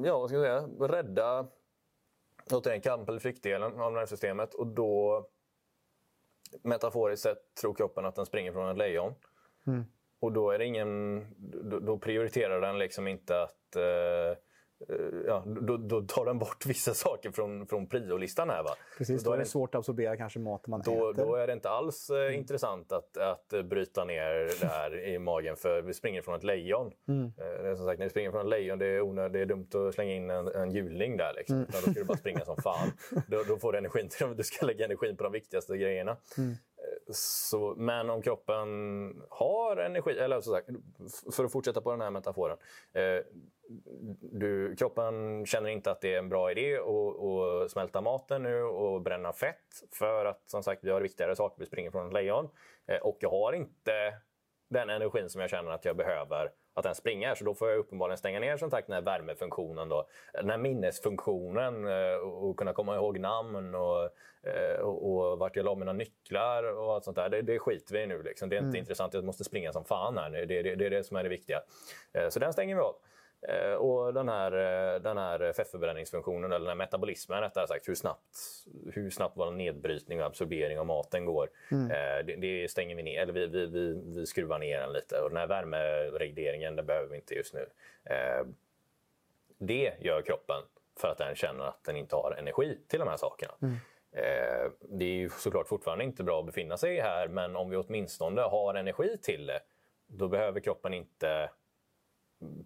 ja, vad ska jag säga, rädda återigen kamp eller flyktdelen av nervsystemet. Och då, metaforiskt sett, tror kroppen att den springer från ett lejon. Mm. Och då, är ingen, då, då prioriterar den liksom inte att Eh, ja, då, då, tar den bort vissa saker från, från priolistan. Här, va? Precis, då, då är det svårt att absorbera kanske mat man då, äter. Då är det inte alls eh, mm. intressant att, att bryta ner det här i magen för vi springer från ett lejon. Mm. Eh, som sagt, när vi springer från ett lejon det är, onöd, det är dumt att slänga in en, en hjuling där. Liksom. Mm. Då ska du bara springa som fan. då, då får du energin till Du ska lägga energin på de viktigaste grejerna. Mm. Så, men om kroppen har energi, eller så sagt, för att fortsätta på den här metaforen. Eh, du, kroppen känner inte att det är en bra idé att, smälta maten nu och bränna fett för att som sagt vi har viktigare saker, vi springer från ett lejon. Eh, och jag har inte den energin som jag känner att jag behöver att den springer. Så då får jag uppenbarligen stänga ner som sagt den här värmefunktionen. Då. Den här minnesfunktionen eh, och kunna komma ihåg namn och, eh, och, och vart jag la mina nycklar och allt sånt där. Det, det skiter vi i nu. Liksom. Det är inte mm. intressant. Jag måste springa som fan här. Det, det, det är det som är det viktiga. Så den stänger vi av. Eh, och den här, eh, den här fettförbränningsfunktionen, eller den här metabolismen rättare sagt, hur snabbt, hur snabbt vår nedbrytning och absorbering av maten går. Mm. Eh, det, det, stänger vi ner, eller vi, vi, vi, vi skruvar ner den lite. Och den här värmeregleringen, den behöver vi inte just nu. Det gör kroppen för att den känner att den inte har energi till de här sakerna. Mm. Det är ju såklart fortfarande inte bra att befinna sig här, men om vi åtminstone har energi till det, då behöver kroppen inte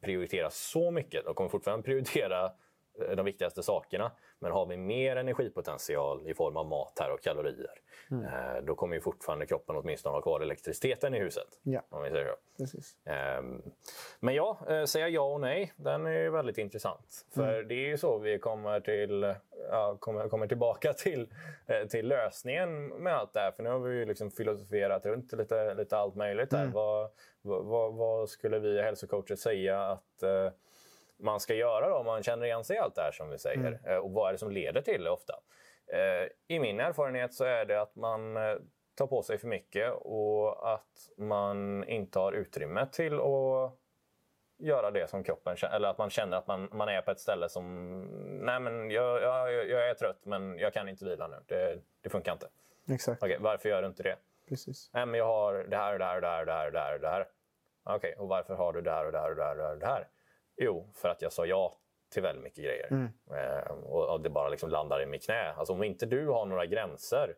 prioritera så mycket. De kommer fortfarande prioritera eh, de viktigaste sakerna. Men har vi mer energipotential i form av mat här och kalorier, mm. eh, då kommer ju fortfarande kroppen åtminstone ha kvar elektriciteten i huset. Ja. Om vi säger. Precis. Eh, men ja, eh, säga ja och nej, den är väldigt intressant. För mm. det är ju så vi kommer, till, ja, kommer, kommer tillbaka till, till lösningen med allt det här. För nu har vi ju liksom filosoferat runt lite, lite allt möjligt här. Mm. Vad, vad, vad, skulle vi hälsocoacher säga att eh, man ska göra då om man känner igen sig i allt det här som vi säger? Mm. Eh, och vad är det som leder till det ofta? Eh, I min erfarenhet så är det att man eh, tar på sig för mycket och att man inte har utrymme till att göra det som kroppen känner. Eller att man känner att man, man är på ett ställe som... Nej, men jag, jag, jag är trött, men jag kan inte vila nu. Det, det funkar inte. Exakt. Okej, varför gör du inte det? Precis. Nej, men jag har det här och det här och det här och det här och det här. Och det här. Okej, okay, och varför har du det här och det här och det här och det här? Jo, för att jag sa ja till väldigt mycket grejer. Mm. Eh, och, och, det bara liksom landar i mitt knä. Alltså, om inte du har några gränser,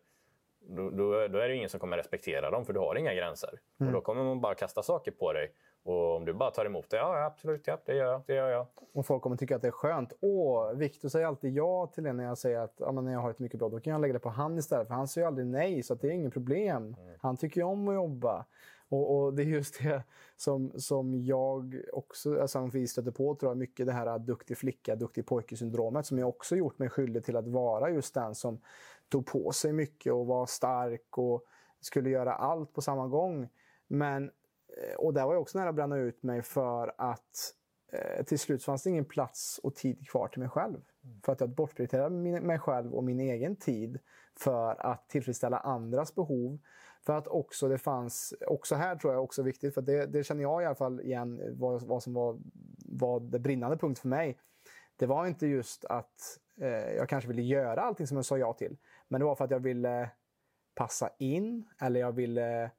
då, då, då, är det ingen som kommer respektera dem, för du har inga gränser. Mm. Och Då kommer man bara kasta saker på dig. Och om du bara tar emot det, ja absolut, ja, det gör jag. Det gör jag. Och folk kommer tycka att det är skönt. Åh, Viktor säger alltid ja till det när jag säger att ja, men när jag har ett mycket bra, då kan jag lägga det på han istället. För han säger aldrig nej, så det är inget problem. Mm. Han tycker ju om att jobba. Och, och, det är just det som, som jag också, alltså, som vi stöter på, tror jag, mycket det här duktig flicka, duktig pojke-syndromet som jag också gjort mig skyldig till att vara just den som tog på sig mycket och var stark och skulle göra allt på samma gång. Men, och där var jag också nära att bränna ut mig för att eh, till slut fanns det ingen plats och tid kvar till mig själv. Mm. För att jag bortprioriterade mig själv och min egen tid för att tillfredsställa andras behov för att också det fanns, också här tror jag också viktigt, för det, det känner jag i alla fall igen vad, vad som var, var det brinnande punkt för mig. Det var inte just att eh, jag kanske ville göra allting som jag sa ja till. Men det var för att jag ville passa in eller jag ville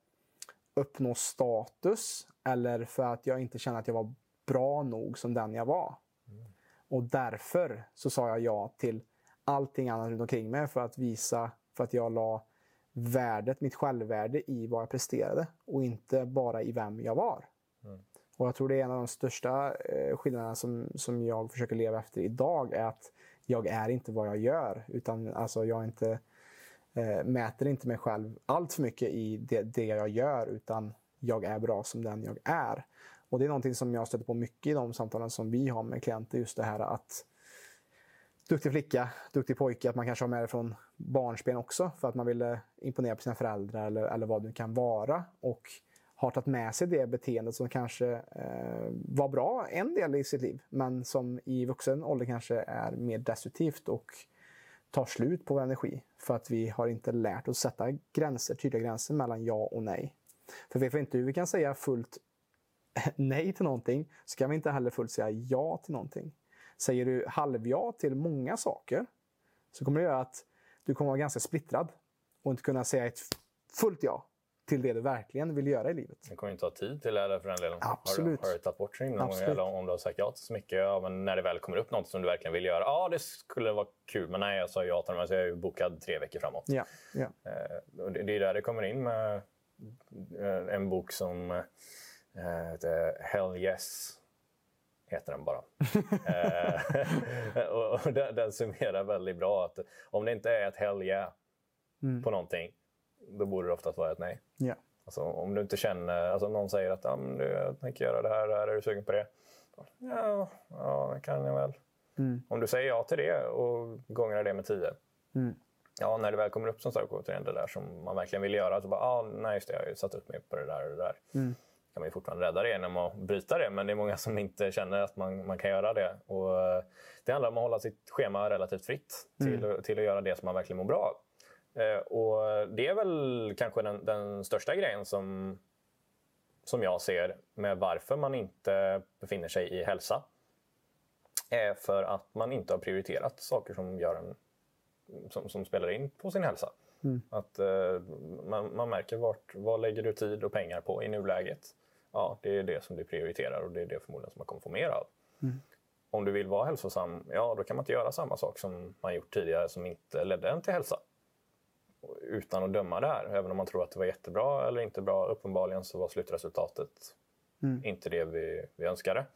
uppnå status eller för att jag inte kände att jag var bra nog som den jag var. Mm. Och därför så sa jag ja till allting annat runt omkring mig för att visa, för att jag la värdet, mitt självvärde i vad jag presterade och inte bara i vem jag var. Mm. Och jag tror det är en av de största eh, skillnaderna som, som jag försöker leva efter idag är att jag är inte vad jag gör. Utan alltså jag inte, eh, mäter inte mig själv allt för mycket i det, det jag gör utan jag är bra som den jag är. Och det är någonting som jag stöter på mycket i de samtalen som vi har med klienter. Just det här att duktig flicka, duktig pojke, att man kanske har med det från barnsben också för att man ville imponera på sina föräldrar eller, eller vad det nu kan vara. Och har tagit med sig det beteendet som kanske eh, var bra en del i sitt liv men som i vuxen ålder kanske är mer destruktivt och tar slut på vår energi för att vi har inte lärt oss sätta gränser, tydliga gränser mellan ja och nej. För vet vi inte hur vi kan säga fullt nej till någonting så kan vi inte heller fullt säga ja till någonting. Säger du halvja till många saker så kommer det göra att du kommer vara ganska splittrad och inte kunna säga ett fullt ja till det du verkligen vill göra i livet. Det kommer inte ha tid till det för den delen. Absolut. Har, har du tagit bort det gång? Eller om du har sagt ja till så mycket. Ja, men när det väl kommer upp något som du verkligen vill göra. Ja, det skulle vara kul. Men nej, jag sa ja till det. Så jag är bokad tre veckor framåt. Ja, ja. Eh, det är där det kommer in med eh, en bok som eh, heter Hell Yes heter den bara. och den, den summerar väldigt bra att om det inte är ett hell yeah mm. på någonting då borde det oftast vara ett nej. Ja. Alltså, om du inte känner, alltså någon säger att ah, du, jag tänker göra det här, är du sugen på det? Ja, ja det kan jag väl. Mm. Om du säger ja till det och gångrar det med tio. Mm. Ja, när det väl kommer upp som sagt återigen det där som man verkligen vill göra. Så bara, ah, nej just det, jag har ju satt upp mig på det där och det där. Mm. kan man ju fortfarande rädda det genom att bryta det. Men det är många som inte känner att man, man kan göra det. Och, eh, det handlar om att hålla sitt schema relativt fritt till, mm. till att göra det som man verkligen mår bra av. Eh, och det är väl kanske den, den, största grejen som, som jag ser med varför man inte befinner sig i hälsa. är för att man inte har prioriterat saker som, gör en, som, som spelar in på sin hälsa. Mm. Att uh, man, man, märker vart, vad lägger du tid och pengar på i nuläget? Ja, det är det som du prioriterar och det är det förmodligen som man kommer få mer av. Mm. Om du vill vara hälsosam, ja då kan man inte göra samma sak som man gjort tidigare som inte ledde en till hälsa utan att döma det här. Även om man tror att det var jättebra eller inte bra. Uppenbarligen så var slutresultatet mm. inte det vi, vi önskade.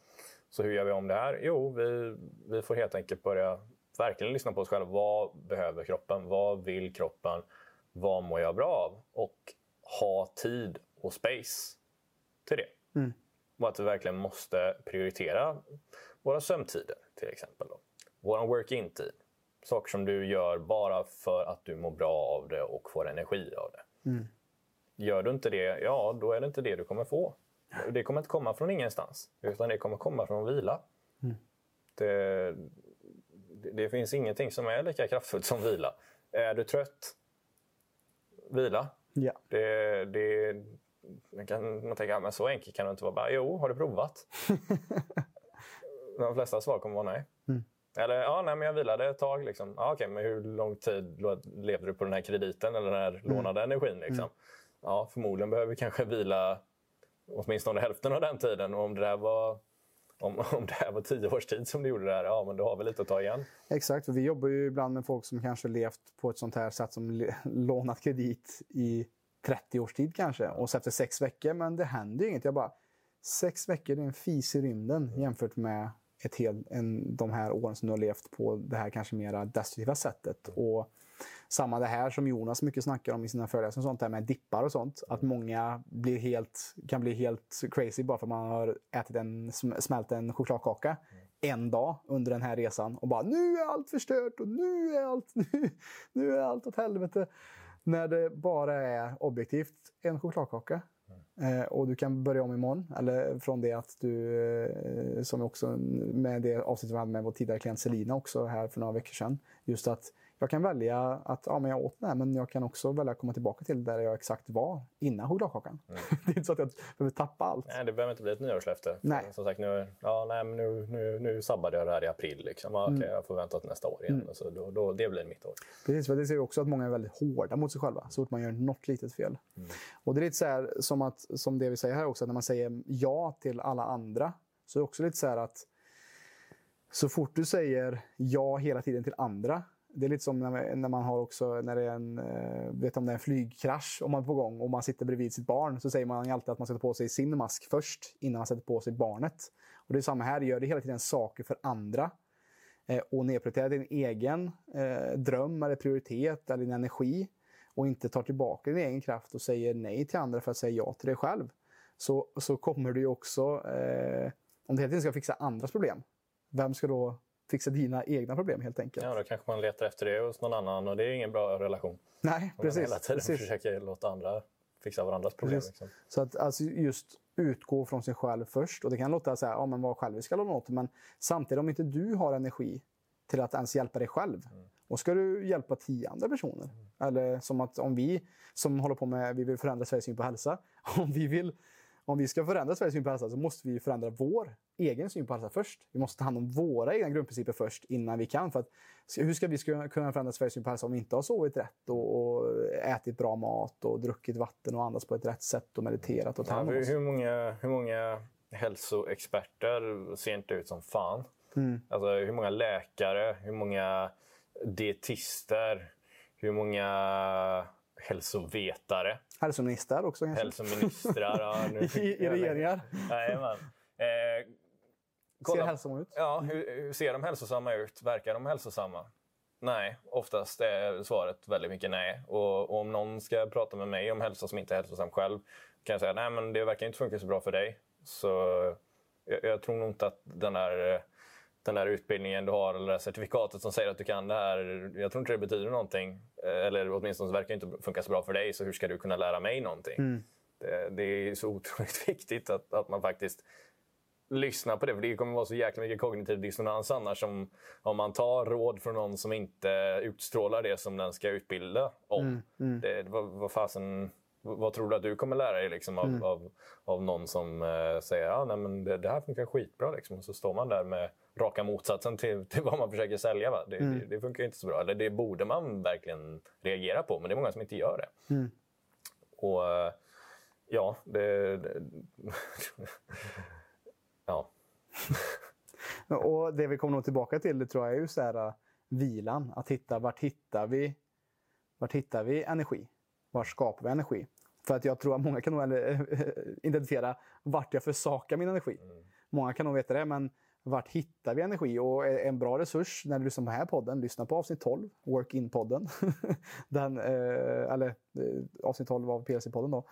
Så hur gör vi om det här? Jo, vi, vi får helt enkelt börja verkligen lyssna på oss själva. Vad behöver kroppen? Vad vill kroppen? Vad mår jag bra av? Och ha tid och space till det. Mm. Och att vi verkligen måste prioritera våra sömntider till exempel. Då. Vår work-in-tid saker som du gör bara för att du mår bra av det och får energi av det. Mm. Gör du inte det, ja då är det inte det du kommer få. Det kommer inte komma från ingenstans, utan det kommer komma från vila. Mm. Det, det, finns ingenting som är lika kraftfullt som vila. Är du trött, vila. Ja. Det, det, man kan man tänka, men så enkelt kan det inte vara. Bara, jo, har du provat? De flesta svar kommer vara nej. Mm. Eller ja, nej, men jag vilade ett tag. Liksom. Ja, okay, men hur lång tid levde du på den här krediten eller den här mm. lånade energin? Liksom? Mm. Ja, förmodligen behöver vi kanske vila åtminstone hälften av den tiden. Och om det där var om, om det här var tio års tid som du gjorde det här, ja men då har vi lite att ta igen. Exakt, för vi jobbar ju ibland med folk som kanske levt på ett sånt här sätt som lånat kredit i 30 års tid kanske. Och så efter sex veckor, men det händer ju inget. Jag bara, sex veckor är en fis i rymden jämfört med ett hel, en, de här åren som du har levt på det här kanske mera destruktiva sättet. Och samma det här som Jonas mycket snackar om i sina föreläsningar, sånt där med dippar och sånt. Att många blir helt, kan bli helt crazy bara för att man har ätit en, smält en chokladkaka en dag under den här resan och bara nu är allt förstört och nu är allt, nu, nu är allt åt helvete. När det bara är objektivt en chokladkaka. Eh, och du kan börja om imorgon. Eller från det att du, eh, som också med det avsnittet vi hade med vår tidigare klient Selina också här för några veckor sedan. Just att jag kan välja att ja, men jag åt den här, men jag kan också välja att komma tillbaka till där jag exakt var innan chokladkakan. Mm. det är inte så att jag behöver tappa allt. Nej, det behöver inte bli ett nyårslöfte. Nej. Som sagt, nu, ja, nej, men nu, nu, nu sabbade jag det här i april. Liksom. Ja, mm. jag får vänta till nästa år igen. Mm. Så då, då, det blir mitt år. Precis, för det ser också att många är väldigt hårda mot sig själva så fort man gör något litet fel. Mm. Och det är lite så här, som, att, som det vi säger här också, när man säger ja till alla andra så är det också lite så här att så fort du säger ja hela tiden till andra det är lite som när, när man har också, när det är en, eh, vet om det är en flygkrasch om man är på gång och man sitter bredvid sitt barn så säger man alltid att man sätter på sig sin mask först innan man sätter på sig barnet. Och det är samma här, gör det hela tiden saker för andra eh, och nedprioriterar din egen eh, dröm eller prioritet eller din energi och inte tar tillbaka din egen kraft och säger nej till andra för att säga ja till dig själv. Så, så kommer du ju också, eh, om du hela tiden ska fixa andras problem, vem ska då fixa dina egna problem helt enkelt. Ja, då kanske man letar efter det hos någon annan och det är ingen bra relation. Nej, Om precis. man hela tiden precis. försöker låta andra fixa varandras problem. Liksom. Så att alltså just utgå från sig själv först. Och det kan låta så här, ja men var självisk eller något. Men samtidigt om inte du har energi till att ens hjälpa dig själv. Och ska du hjälpa tio andra personer. Eller som att om vi som håller på med, vi vill förändra Sveriges syn på hälsa. Om vi vill om vi ska förändra Sveriges syn på hälsa så måste vi förändra vår egen syn på hälsa först. Vi måste ta hand om våra egna grundprinciper först innan vi kan. För att, hur ska vi kunna förändra Sveriges syn på hälsa om vi inte har sovit rätt och, och ätit bra mat och druckit vatten och andats på ett rätt sätt och mediterat och ta Ja, hur, många, hur många hälsoexperter ser inte ut som fan? Mm. Alltså, hur många läkare, hur många dietister, hur många hälsovetare, Hälsominister också kanske? hälsoministrar. ja, nu I, I regeringar? Jajamän. Eh, Ser hälsosamma ut? ja, hur, hur ser de hälsosamma ut? Verkar de hälsosamma? Nej, oftast är svaret väldigt mycket nej. Och, och om någon ska prata med mig om hälsa som inte är hälsosam själv kan jag säga nej men det verkar inte funka så bra för dig. Så jag, jag tror nog inte att den där, eh, den där utbildningen du har eller det där certifikatet som säger att du kan det här, jag tror inte det betyder någonting. Eh, Eller åtminstone så verkar det inte funka så bra för dig, så hur ska du kunna lära mig någonting? Det, det är så otroligt viktigt att, att man faktiskt lyssnar på det. För det kommer vara så jäkla mycket kognitiv dissonans annars om, om man tar råd från någon som inte utstrålar det som den ska utbilda om. Det, vad, vad, fasen, vad tror du att du kommer lära dig liksom, av, av, av någon som eh, säger nej, men det, det här funkar skitbra. Liksom. Och så står man där med raka motsatsen till, till vad man försöker sälja. Va? Det, det, det funkar inte så bra. Eller det borde man verkligen reagera på, men det är många som inte gör det. Och eh, ja, det... det ja. Och det vi kommer nog tillbaka till det tror jag är just det här uh, vilan. Att hitta vart hittar vi, vart hittar vi energi? Var skapar vi energi? För att jag tror att många kan nog eh, identifiera vart jag försakar min energi. Många kan nog veta det, men vart hittar vi energi? Och en bra resurs när du lyssnar på den här podden, lyssna på avsnitt 12, Work In-podden. Den, eh, eller eh, avsnitt 12 av PLC-podden då.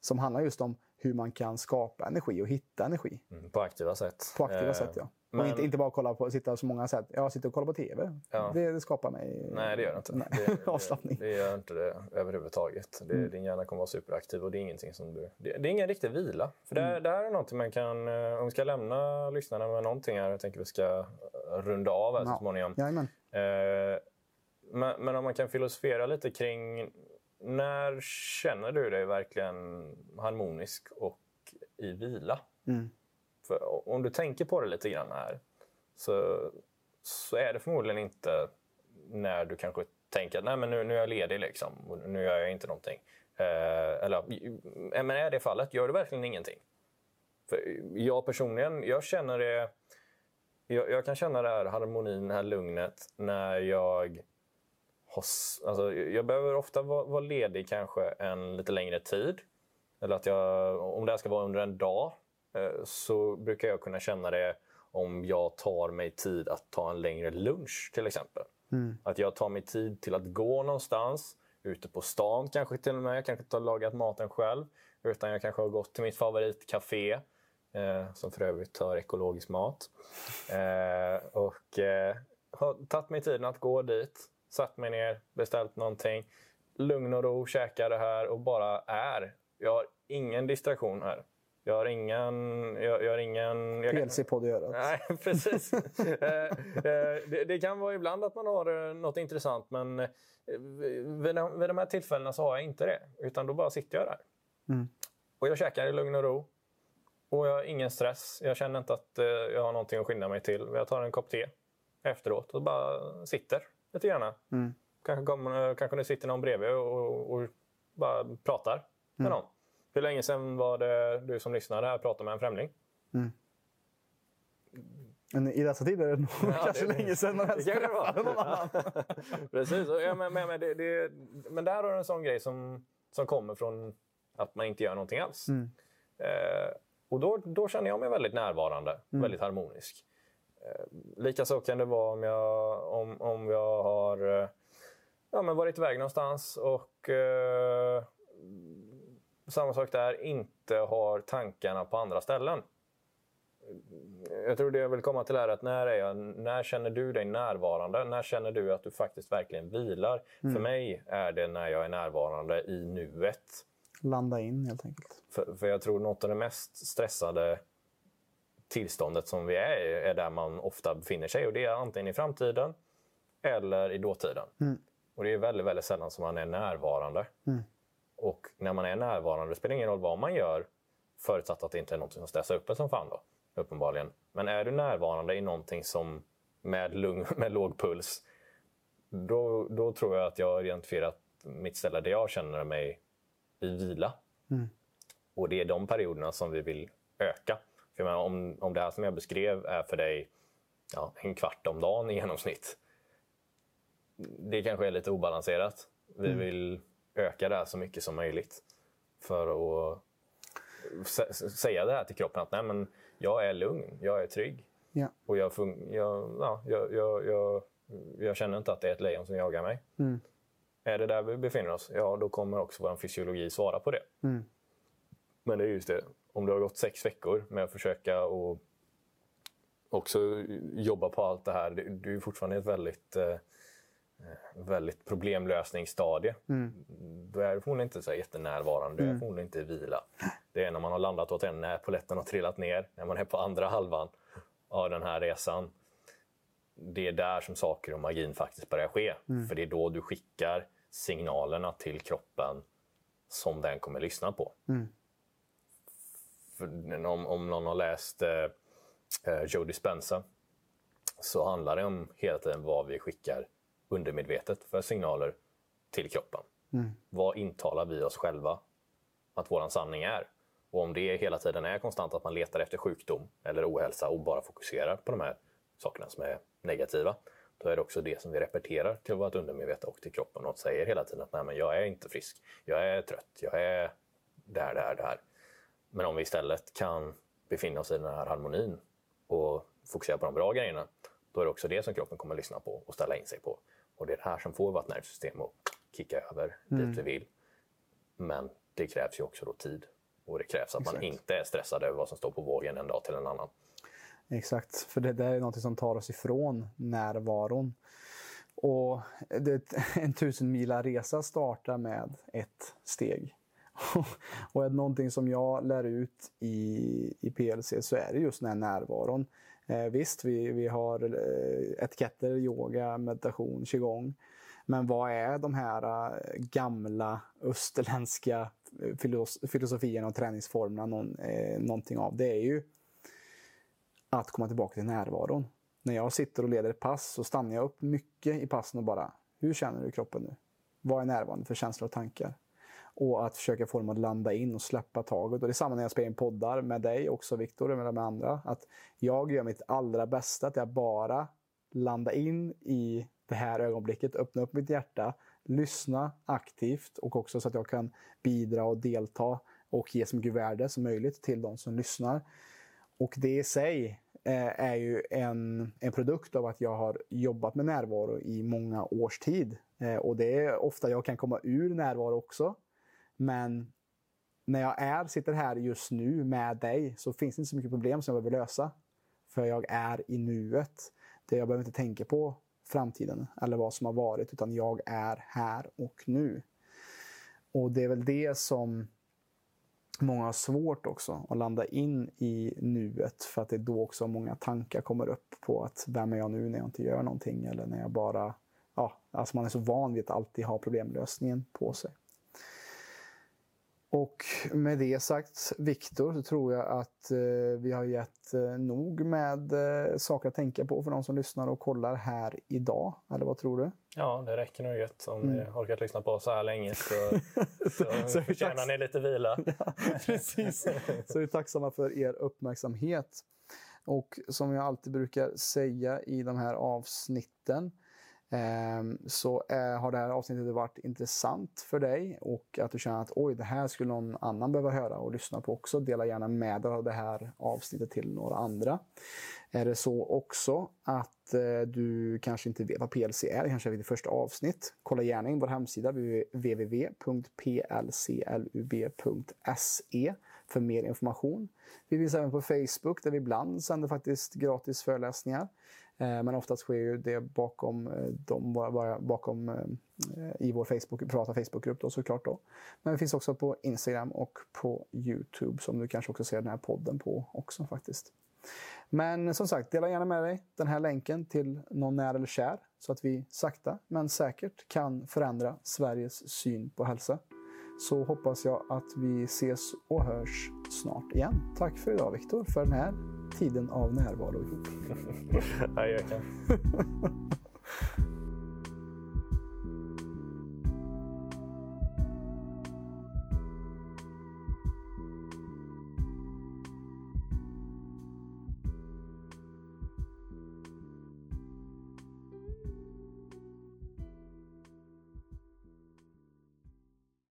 Som handlar just om hur man kan skapa energi och hitta energi. Mm, På aktiva sätt. På aktiva Eh, sätt, ja. Men- Och inte, inte bara kolla på, sitta så många sätt. Jag sitter och kollar på TV. Ja. Det, det skapar mig Nej, det gör det inte. Nej, Det, avslappning. det, gör inte det överhuvudtaget. Det, Mm. Din hjärna kommer vara superaktiv och det är ingenting som du... Det, är ingen riktig vila. För det, Mm. det här är någonting man kan... eh, Om vi ska lämna lyssnarna med någonting här. Jag tänker vi ska eh, runda av här så småningom. Jajamän. Eh, men, men om man kan filosofera lite kring när känner du dig verkligen harmonisk och i vila? Mm. För om du tänker på det lite grann här så, så är det förmodligen inte när du kanske tänker att Nej, men nu, nu är jag ledig liksom, och nu gör jag inte någonting. Eh, eller, eh, men är det fallet, gör du verkligen ingenting? För jag personligen, jag känner det... Jag, jag kan känna det här harmonin, det här lugnet när jag har... Alltså, jag behöver ofta vara, vara ledig kanske en lite längre tid. Eller att jag, om det här ska vara under en dag så brukar jag kunna känna det om jag tar mig tid att ta en längre lunch till exempel. Att jag tar mig tid till att gå någonstans, ute på stan kanske till och med. Jag kanske inte har lagat maten själv. Utan jag kanske har gått till mitt favoritcafé. Eh, som för övrigt har ekologisk mat. Eh, och eh, har tagit mig tiden att gå dit. Satt mig ner, beställt någonting. Lugn och ro, käkar det här och bara är. Jag har ingen distraktion här. Jag har ingen... Jag, jag har ingen jag PLC-podd i örat. Nej, precis. Eh, eh, det, det kan vara ibland att man har eh, något intressant men vid de, vid de här tillfällena så har jag inte det. Utan då bara sitter jag där. Mm. Och jag käkar i lugn och ro. Och jag har ingen stress. Jag känner inte att jag har någonting att skynda mig till. Jag tar en kopp te efteråt och bara sitter lite grann. Mm. Kanske, kommer, kanske det sitter någon bredvid och, och bara pratar med någon. Hur länge sedan var det du som lyssnade här pratade med en främling? Men i dessa tider är det nog Ja, kanske det- länge sedan man ens träffade någon annan. Precis. Ja, men, men, men, det, det, men där har du en sån grej som, som kommer från att man inte gör någonting alls. Eh, och då, då känner jag mig väldigt närvarande, väldigt harmonisk. Eh, Likaså kan det vara om jag, om, om jag har eh, ja, men varit iväg någonstans och eh, samma sak där, inte har tankarna på andra ställen. jag tror det jag vill komma till är att när, är jag, när känner du dig närvarande? När känner du att du faktiskt verkligen vilar? Mm. För mig är det när jag är närvarande i nuet. Landa in helt enkelt. För, för jag tror något av det mest stressade tillståndet som vi är i är där man ofta befinner sig. Och Det är antingen i framtiden eller i dåtiden. Mm. Och Det är väldigt, väldigt sällan som man är närvarande. Mm. Och när man är närvarande, det spelar ingen roll vad man gör förutsatt att det inte är något som stressar upp en som fan. Då, uppenbarligen. Men är du närvarande i någonting som med, lugn, med låg puls då, då tror jag att jag har identifierat mitt ställe där jag känner mig i vila. Mm. Och det är de perioderna som vi vill öka. För menar, om, om det här som jag beskrev är för dig ja, en kvart om dagen i genomsnitt. Det kanske är lite obalanserat. Vi mm. vill öka det här så mycket som möjligt. För att säga det här till kroppen att Nej, men jag är lugn, jag är trygg. Ja. Och jag, jag, ja, jag, jag, jag, känner inte att det är ett lejon som jagar mig. Mm. Är det där vi befinner oss, ja då kommer också vår fysiologi svara på det. Mm. Men det är just det, om det har gått sex veckor med att försöka och också jobba på allt det här. Du är fortfarande ett väldigt, eh, väldigt problemlösningsstadie. Mm. Då är förmodligen inte så jättenärvarande, du är mm. förmodligen inte i vila. Det är när man har landat åt en, när poletten har trillat ner, när man är på andra halvan av den här resan. Det är där som saker och magin faktiskt börjar ske. Mm. För det är då du skickar signalerna till kroppen som den kommer lyssna på. Mm. om, om någon har läst eh, eh, Joe Dispenza så handlar det om hela tiden vad vi skickar undermedvetet för signaler till kroppen. Mm. Vad intalar vi oss själva att vår sanning är? Och om det hela tiden är konstant att man letar efter sjukdom eller ohälsa och bara fokuserar på de här sakerna som är negativa, då är det också det som vi repeterar till vårt undermedvetna och till kroppen och säger hela tiden att Nej, men jag är inte frisk, jag är trött, jag är där, där, där. Men om vi istället kan befinna oss i den här harmonin och fokusera på de bra grejerna, då är det också det som kroppen kommer att lyssna på och ställa in sig på. Och det är det här som får vårt nervsystem att kicka över mm. dit vi vill. Men det krävs ju också då tid. Och det krävs att Exakt. man inte är stressad över vad som står på vågen en dag till en annan. Exakt, för det där är något som tar oss ifrån närvaron. Och det, en tusen mila resa startar med ett steg. och är det någonting som jag lär ut i, i PLC så är det just den här närvaron. Eh, visst, vi, vi har eh, etiketter, yoga, meditation, qigong. Men vad är de här eh, gamla österländska eh, filos filosofierna och träningsformerna någon, eh, någonting av? Det är ju att komma tillbaka till närvaron. När jag sitter och leder ett pass så stannar jag upp mycket i passen och bara, hur känner du i kroppen nu? Vad är närvarande för känslor och tankar? Och att försöka få dem att landa in och släppa taget. Och det är samma när jag spelar in poddar med dig också, Viktor, och med andra. Att jag gör mitt allra bästa, att jag bara landar in i det här ögonblicket, öppna upp mitt hjärta, lyssna aktivt och också så att jag kan bidra och delta och ge så mycket värde som möjligt till de som lyssnar. Och det i sig eh, är ju en, en produkt av att jag har jobbat med närvaro i många års tid. Eh, och det är ofta jag kan komma ur närvaro också. Men när jag är, sitter här just nu med dig så finns det inte så mycket problem som jag behöver lösa. För jag är i nuet. Det jag behöver inte tänka på framtiden eller vad som har varit, utan jag är här och nu. Och det är väl det som många har svårt också, att landa in i nuet, för att det är då också många tankar kommer upp på att vem är jag nu när jag inte gör någonting eller när jag bara... Ja, alltså man är så van vid att alltid ha problemlösningen på sig. Och med det sagt, Viktor, så tror jag att eh, vi har gett eh, nog med eh, saker att tänka på för de som lyssnar och kollar här idag. Eller vad tror du? Ja, det räcker nog gött. Om mm. ni orkat lyssna på oss så här länge så, så, så förtjänar ni lite vila. ja, precis. Så vi är tacksamma för er uppmärksamhet. Och som jag alltid brukar säga i de här avsnitten Ehm, så eh, har det här avsnittet varit intressant för dig och att du känner att oj, det här skulle någon annan behöva höra och lyssna på också. Dela gärna med dig av det här avsnittet till några andra. Är det så också att eh, du kanske inte vet vad PLC är, kanske är ditt första avsnitt. Kolla gärna in vår hemsida www.plclub.se för mer information. Vi finns även på Facebook där vi ibland sänder faktiskt gratis föreläsningar. Eh, men oftast sker ju det bakom, eh, de, bakom eh, i vår Facebook, privata Facebookgrupp då, såklart. Då. Men vi finns också på Instagram och på Youtube som du kanske också ser den här podden på också faktiskt. Men som sagt, dela gärna med dig den här länken till någon nära eller kär så att vi sakta men säkert kan förändra Sveriges syn på hälsa. Så hoppas jag att vi ses och hörs snart igen. Tack för idag Viktor, för den här tiden av närvaro ihop. Adjö.